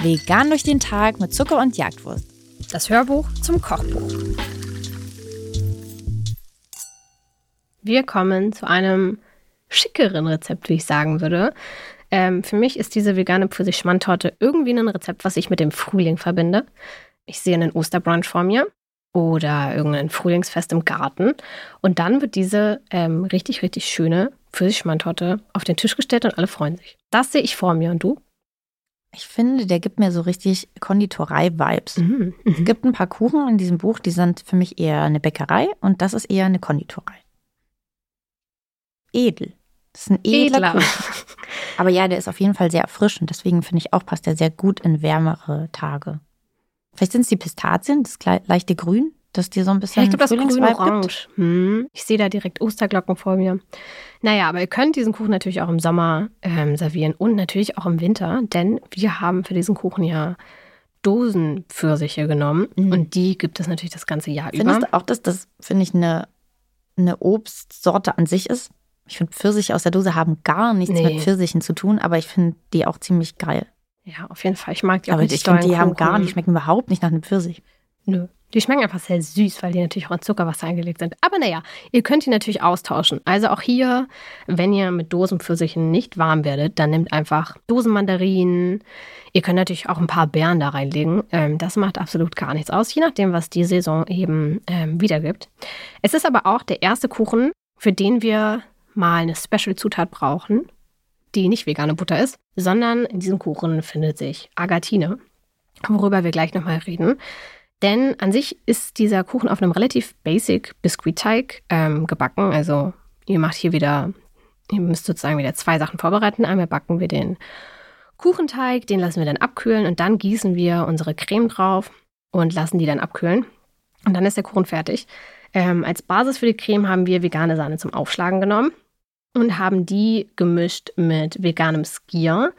Vegan durch den Tag mit Zucker und Jagdwurst. Das Hörbuch zum Kochbuch. Wir kommen zu einem schickeren Rezept, wie ich sagen würde. Ähm, für mich ist diese vegane Pfirsich-Schmandtorte irgendwie ein Rezept, was ich mit dem Frühling verbinde. Ich sehe einen Osterbrunch vor mir oder irgendein Frühlingsfest im Garten. Und dann wird diese ähm, richtig, richtig schöne Pfirsich-Schmandtorte auf den Tisch gestellt und alle freuen sich. Das sehe ich vor mir. Und du? Ich finde, der gibt mir so richtig Konditorei-Vibes. Mhm. Es gibt ein paar Kuchen in diesem Buch, die sind für mich eher eine Bäckerei und das ist eher eine Konditorei. Edel. Das ist ein edler, Edler. Kuchen. Aber ja, der ist auf jeden Fall sehr erfrischend. Deswegen finde ich auch, passt der sehr gut in wärmere Tage. Vielleicht sind es die Pistazien, das leichte Grün, das dir so ein bisschen Ja, ich glaube, das grün-orange. Hm. Ich sehe da direkt Osterglocken vor mir. Naja, aber ihr könnt diesen Kuchen natürlich auch im Sommer ähm, servieren und natürlich auch im Winter, denn wir haben für diesen Kuchen ja Dosenpfirsiche genommen Mhm. und die gibt es natürlich das ganze Jahr Findest über. du auch, dass das, finde ich, eine, eine Obstsorte an sich ist? Ich finde, Pfirsiche aus der Dose haben gar nichts Nee. mit Pfirsichen zu tun, aber ich finde die auch ziemlich geil. Ja, auf jeden Fall. Ich mag die auch aber ich finde, die haben gar, die schmecken überhaupt nicht nach einem Pfirsich. Nö. Die schmecken einfach sehr süß, weil die natürlich auch in Zuckerwasser eingelegt sind. Aber naja, ihr könnt die natürlich austauschen. Also auch hier, wenn ihr mit Dosenpfirsichen nicht warm werdet, dann nehmt einfach Dosenmandarinen. Ihr könnt natürlich auch ein paar Beeren da reinlegen. Ähm, das macht absolut gar nichts aus, je nachdem, was die Saison eben ähm, wiedergibt. Es ist aber auch der erste Kuchen, für den wir mal eine Special-Zutat brauchen, die nicht vegane Butter ist, sondern in diesem Kuchen findet sich Agatine, worüber wir gleich nochmal reden. Denn an sich ist dieser Kuchen auf einem relativ basic Biskuitteig ähm, gebacken. Also ihr macht hier wieder, ihr müsst sozusagen wieder zwei Sachen vorbereiten. Einmal backen wir den Kuchenteig, den lassen wir dann abkühlen und dann gießen wir unsere Creme drauf und lassen die dann abkühlen. Und dann ist der Kuchen fertig. Ähm, als Basis für die Creme haben wir vegane Sahne zum Aufschlagen genommen und haben die gemischt mit veganem Skier.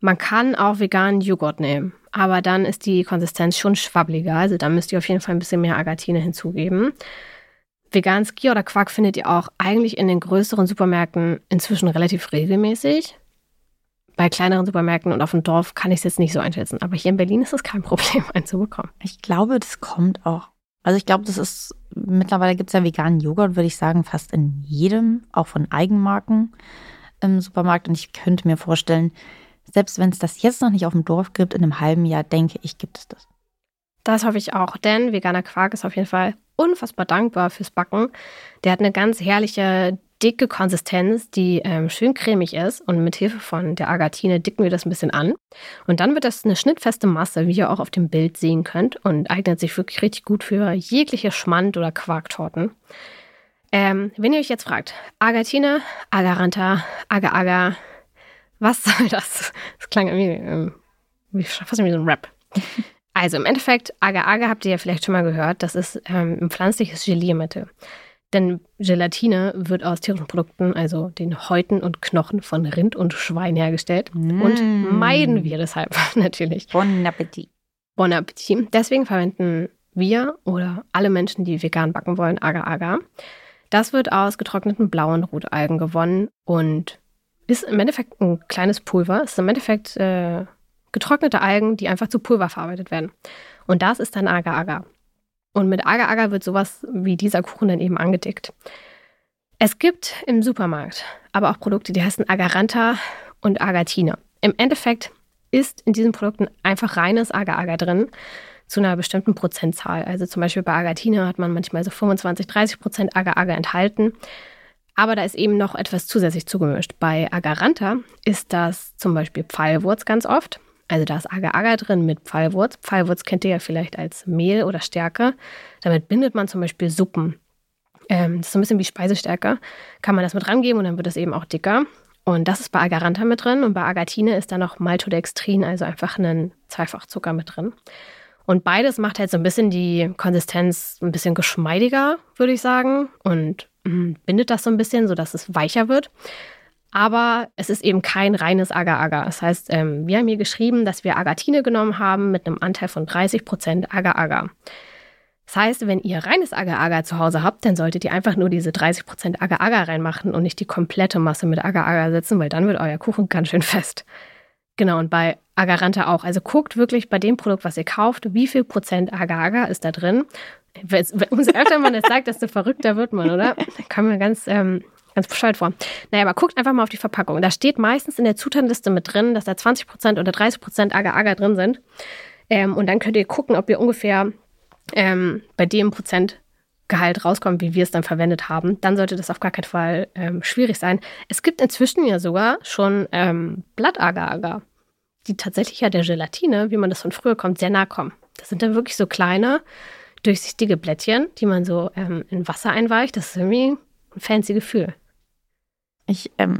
Man kann auch veganen Joghurt nehmen, aber dann ist die Konsistenz schon schwabbliger. Also da müsst ihr auf jeden Fall ein bisschen mehr Agatine hinzugeben. Veganen Skier oder Quark findet ihr auch eigentlich in den größeren Supermärkten inzwischen relativ regelmäßig. Bei kleineren Supermärkten und auf dem Dorf kann ich es jetzt nicht so einschätzen. Aber hier in Berlin ist es kein Problem, einen zu bekommen. Ich glaube, das kommt auch. Also ich glaube, das ist, mittlerweile gibt es ja veganen Joghurt, würde ich sagen, fast in jedem, auch von Eigenmarken im Supermarkt. Und ich könnte mir vorstellen, selbst wenn es das jetzt noch nicht auf dem Dorf gibt, in einem halben Jahr, denke ich, gibt es das. Das hoffe ich auch, denn veganer Quark ist auf jeden Fall unfassbar dankbar fürs Backen. Der hat eine ganz herrliche, dicke Konsistenz, die ähm, schön cremig ist und mit Hilfe von der Agatine dicken wir das ein bisschen an. Und dann wird das eine schnittfeste Masse, wie ihr auch auf dem Bild sehen könnt und eignet sich wirklich richtig gut für jegliche Schmand- oder Quarktorten. Ähm, wenn ihr euch jetzt fragt, Agatine, Agaranta, Agar-Agar, was soll das? Das klang irgendwie ähm, wie, fast wie so ein Rap. Also im Endeffekt, Agar-Agar habt ihr ja vielleicht schon mal gehört, das ist ähm, ein pflanzliches Geliermittel. Denn Gelatine wird aus tierischen Produkten, also den Häuten und Knochen von Rind und Schwein hergestellt. Und Mm. meiden wir deshalb natürlich. Bon Appetit. Bon Appetit. Deswegen verwenden wir oder alle Menschen, die vegan backen wollen, Agar-Agar. Das wird aus getrockneten blauen Rotalgen gewonnen und ist im Endeffekt ein kleines Pulver. Es ist im Endeffekt äh, getrocknete Algen, die einfach zu Pulver verarbeitet werden. Und das ist dann Agar-Agar. Und mit Agar-Agar wird sowas wie dieser Kuchen dann eben angedickt. Es gibt im Supermarkt aber auch Produkte, die heißen Agaranta und Agatine. Im Endeffekt ist in diesen Produkten einfach reines Agar-Agar drin zu einer bestimmten Prozentzahl. Also zum Beispiel bei Agatine hat man manchmal so 25, 30 Prozent Agar-Agar enthalten. Aber da ist eben noch etwas zusätzlich zugemischt. Bei Agaranta ist das zum Beispiel Pfeilwurz ganz oft. Also da ist Agar-Agar drin mit Pfeilwurz. Pfeilwurz kennt ihr ja vielleicht als Mehl oder Stärke. Damit bindet man zum Beispiel Suppen. Ähm, das ist so ein bisschen wie Speisestärke. Kann man das mit rangeben und dann wird es eben auch dicker. Und das ist bei Agaranta mit drin. Und bei Agatine ist da noch Maltodextrin, also einfach ein Zweifachzucker mit drin. Und beides macht halt so ein bisschen die Konsistenz ein bisschen geschmeidiger, würde ich sagen. Und bindet das so ein bisschen, sodass es weicher wird. Aber es ist eben kein reines Agar-Agar. Das heißt, ähm, wir haben hier geschrieben, dass wir Agatine genommen haben mit einem Anteil von 30% Agar-Agar. Das heißt, wenn ihr reines Agar-Agar zu Hause habt, dann solltet ihr einfach nur diese 30% Agar-Agar reinmachen und nicht die komplette Masse mit Agar-Agar setzen, weil dann wird euer Kuchen ganz schön fest. Genau, und bei Agaranta auch. Also guckt wirklich bei dem Produkt, was ihr kauft, wie viel Prozent Agar-Agar ist da drin. Umso öfter man das sagt, desto verrückter wird man, oder? Da kann man ganz, ähm, ganz bescheuert vor. Naja, aber guckt einfach mal auf die Verpackung. Da steht meistens in der Zutatenliste mit drin, dass da 20% oder 30% Agar-Agar drin sind. Ähm, und dann könnt ihr gucken, ob ihr ungefähr ähm, bei dem Prozentgehalt rauskommt, wie wir es dann verwendet haben. Dann sollte das auf gar keinen Fall ähm, schwierig sein. Es gibt inzwischen ja sogar schon ähm, Blatt-Agar-Agar, die tatsächlich ja der Gelatine, wie man das von früher kommt, sehr nah kommen. Das sind dann wirklich so kleine, durchsichtige Blättchen, die man so ähm, in Wasser einweicht. Das ist irgendwie ein fancy Gefühl. Ich ähm,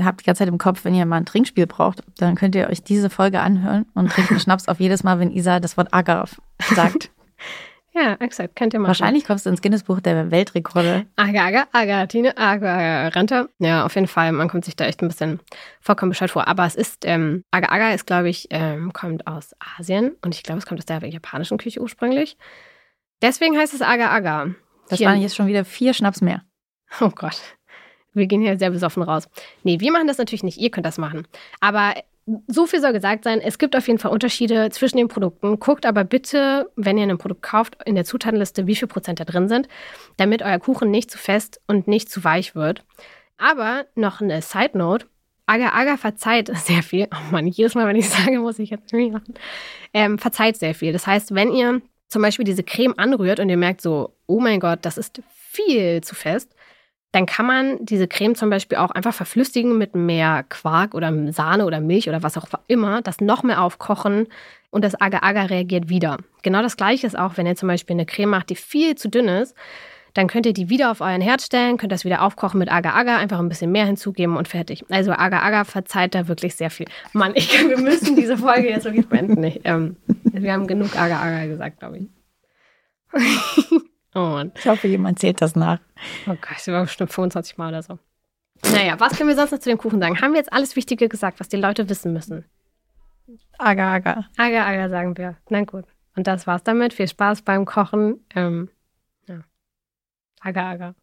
habe die ganze Zeit im Kopf, wenn ihr mal ein Trinkspiel braucht, dann könnt ihr euch diese Folge anhören und trinken Schnaps auf jedes Mal, wenn Isa das Wort Agar sagt. Ja, exakt. Könnt ihr machen. Wahrscheinlich kommst du ins Guinness-Buch der Weltrekorde. Agar, Agar, Agar, Tine, Agar, Agar, Rante. Ja, auf jeden Fall. Man kommt sich da echt ein bisschen vollkommen bescheuert vor. Aber es ist, ähm, Agar, Agar ist, glaube ich, ähm, kommt aus Asien. Und ich glaube, es kommt aus der japanischen Küche ursprünglich. Deswegen heißt es Agar, Agar. Das hier. waren jetzt schon wieder vier Schnaps mehr. Oh Gott. Wir gehen hier sehr besoffen raus. Nee, wir machen das natürlich nicht. Ihr könnt das machen. Aber so viel soll gesagt sein. Es gibt auf jeden Fall Unterschiede zwischen den Produkten. Guckt aber bitte, wenn ihr ein Produkt kauft, in der Zutatenliste, wie viel Prozent da drin sind, damit euer Kuchen nicht zu fest und nicht zu weich wird. Aber noch eine Side Note. Agar Agar verzeiht sehr viel. Oh Mann, jedes Mal, wenn ich sage, muss ich jetzt irgendwie machen. Ähm, verzeiht sehr viel. Das heißt, wenn ihr zum Beispiel diese Creme anrührt und ihr merkt so, oh mein Gott, das ist viel zu fest, dann kann man diese Creme zum Beispiel auch einfach verflüssigen mit mehr Quark oder Sahne oder Milch oder was auch immer, das noch mehr aufkochen und das Agar-Agar reagiert wieder. Genau das gleiche ist auch, wenn ihr zum Beispiel eine Creme macht, die viel zu dünn ist, dann könnt ihr die wieder auf euren Herd stellen, könnt das wieder aufkochen mit Agar-Agar, einfach ein bisschen mehr hinzugeben und fertig. Also Agar-Agar verzeiht da wirklich sehr viel. Mann, ich, wir müssen diese Folge jetzt wirklich beenden. Ich, ähm, wir haben genug Agar-Agar gesagt, glaube ich. Oh ich hoffe, jemand zählt das nach. Oh Gott, das war bestimmt 25 Mal oder so. Naja, was können wir sonst noch zu dem Kuchen sagen? Haben wir jetzt alles Wichtige gesagt, was die Leute wissen müssen? Agar, agar. Agar, agar, sagen wir. Na gut. Und das war's damit. Viel Spaß beim Kochen. Ähm, ja. Agar, agar.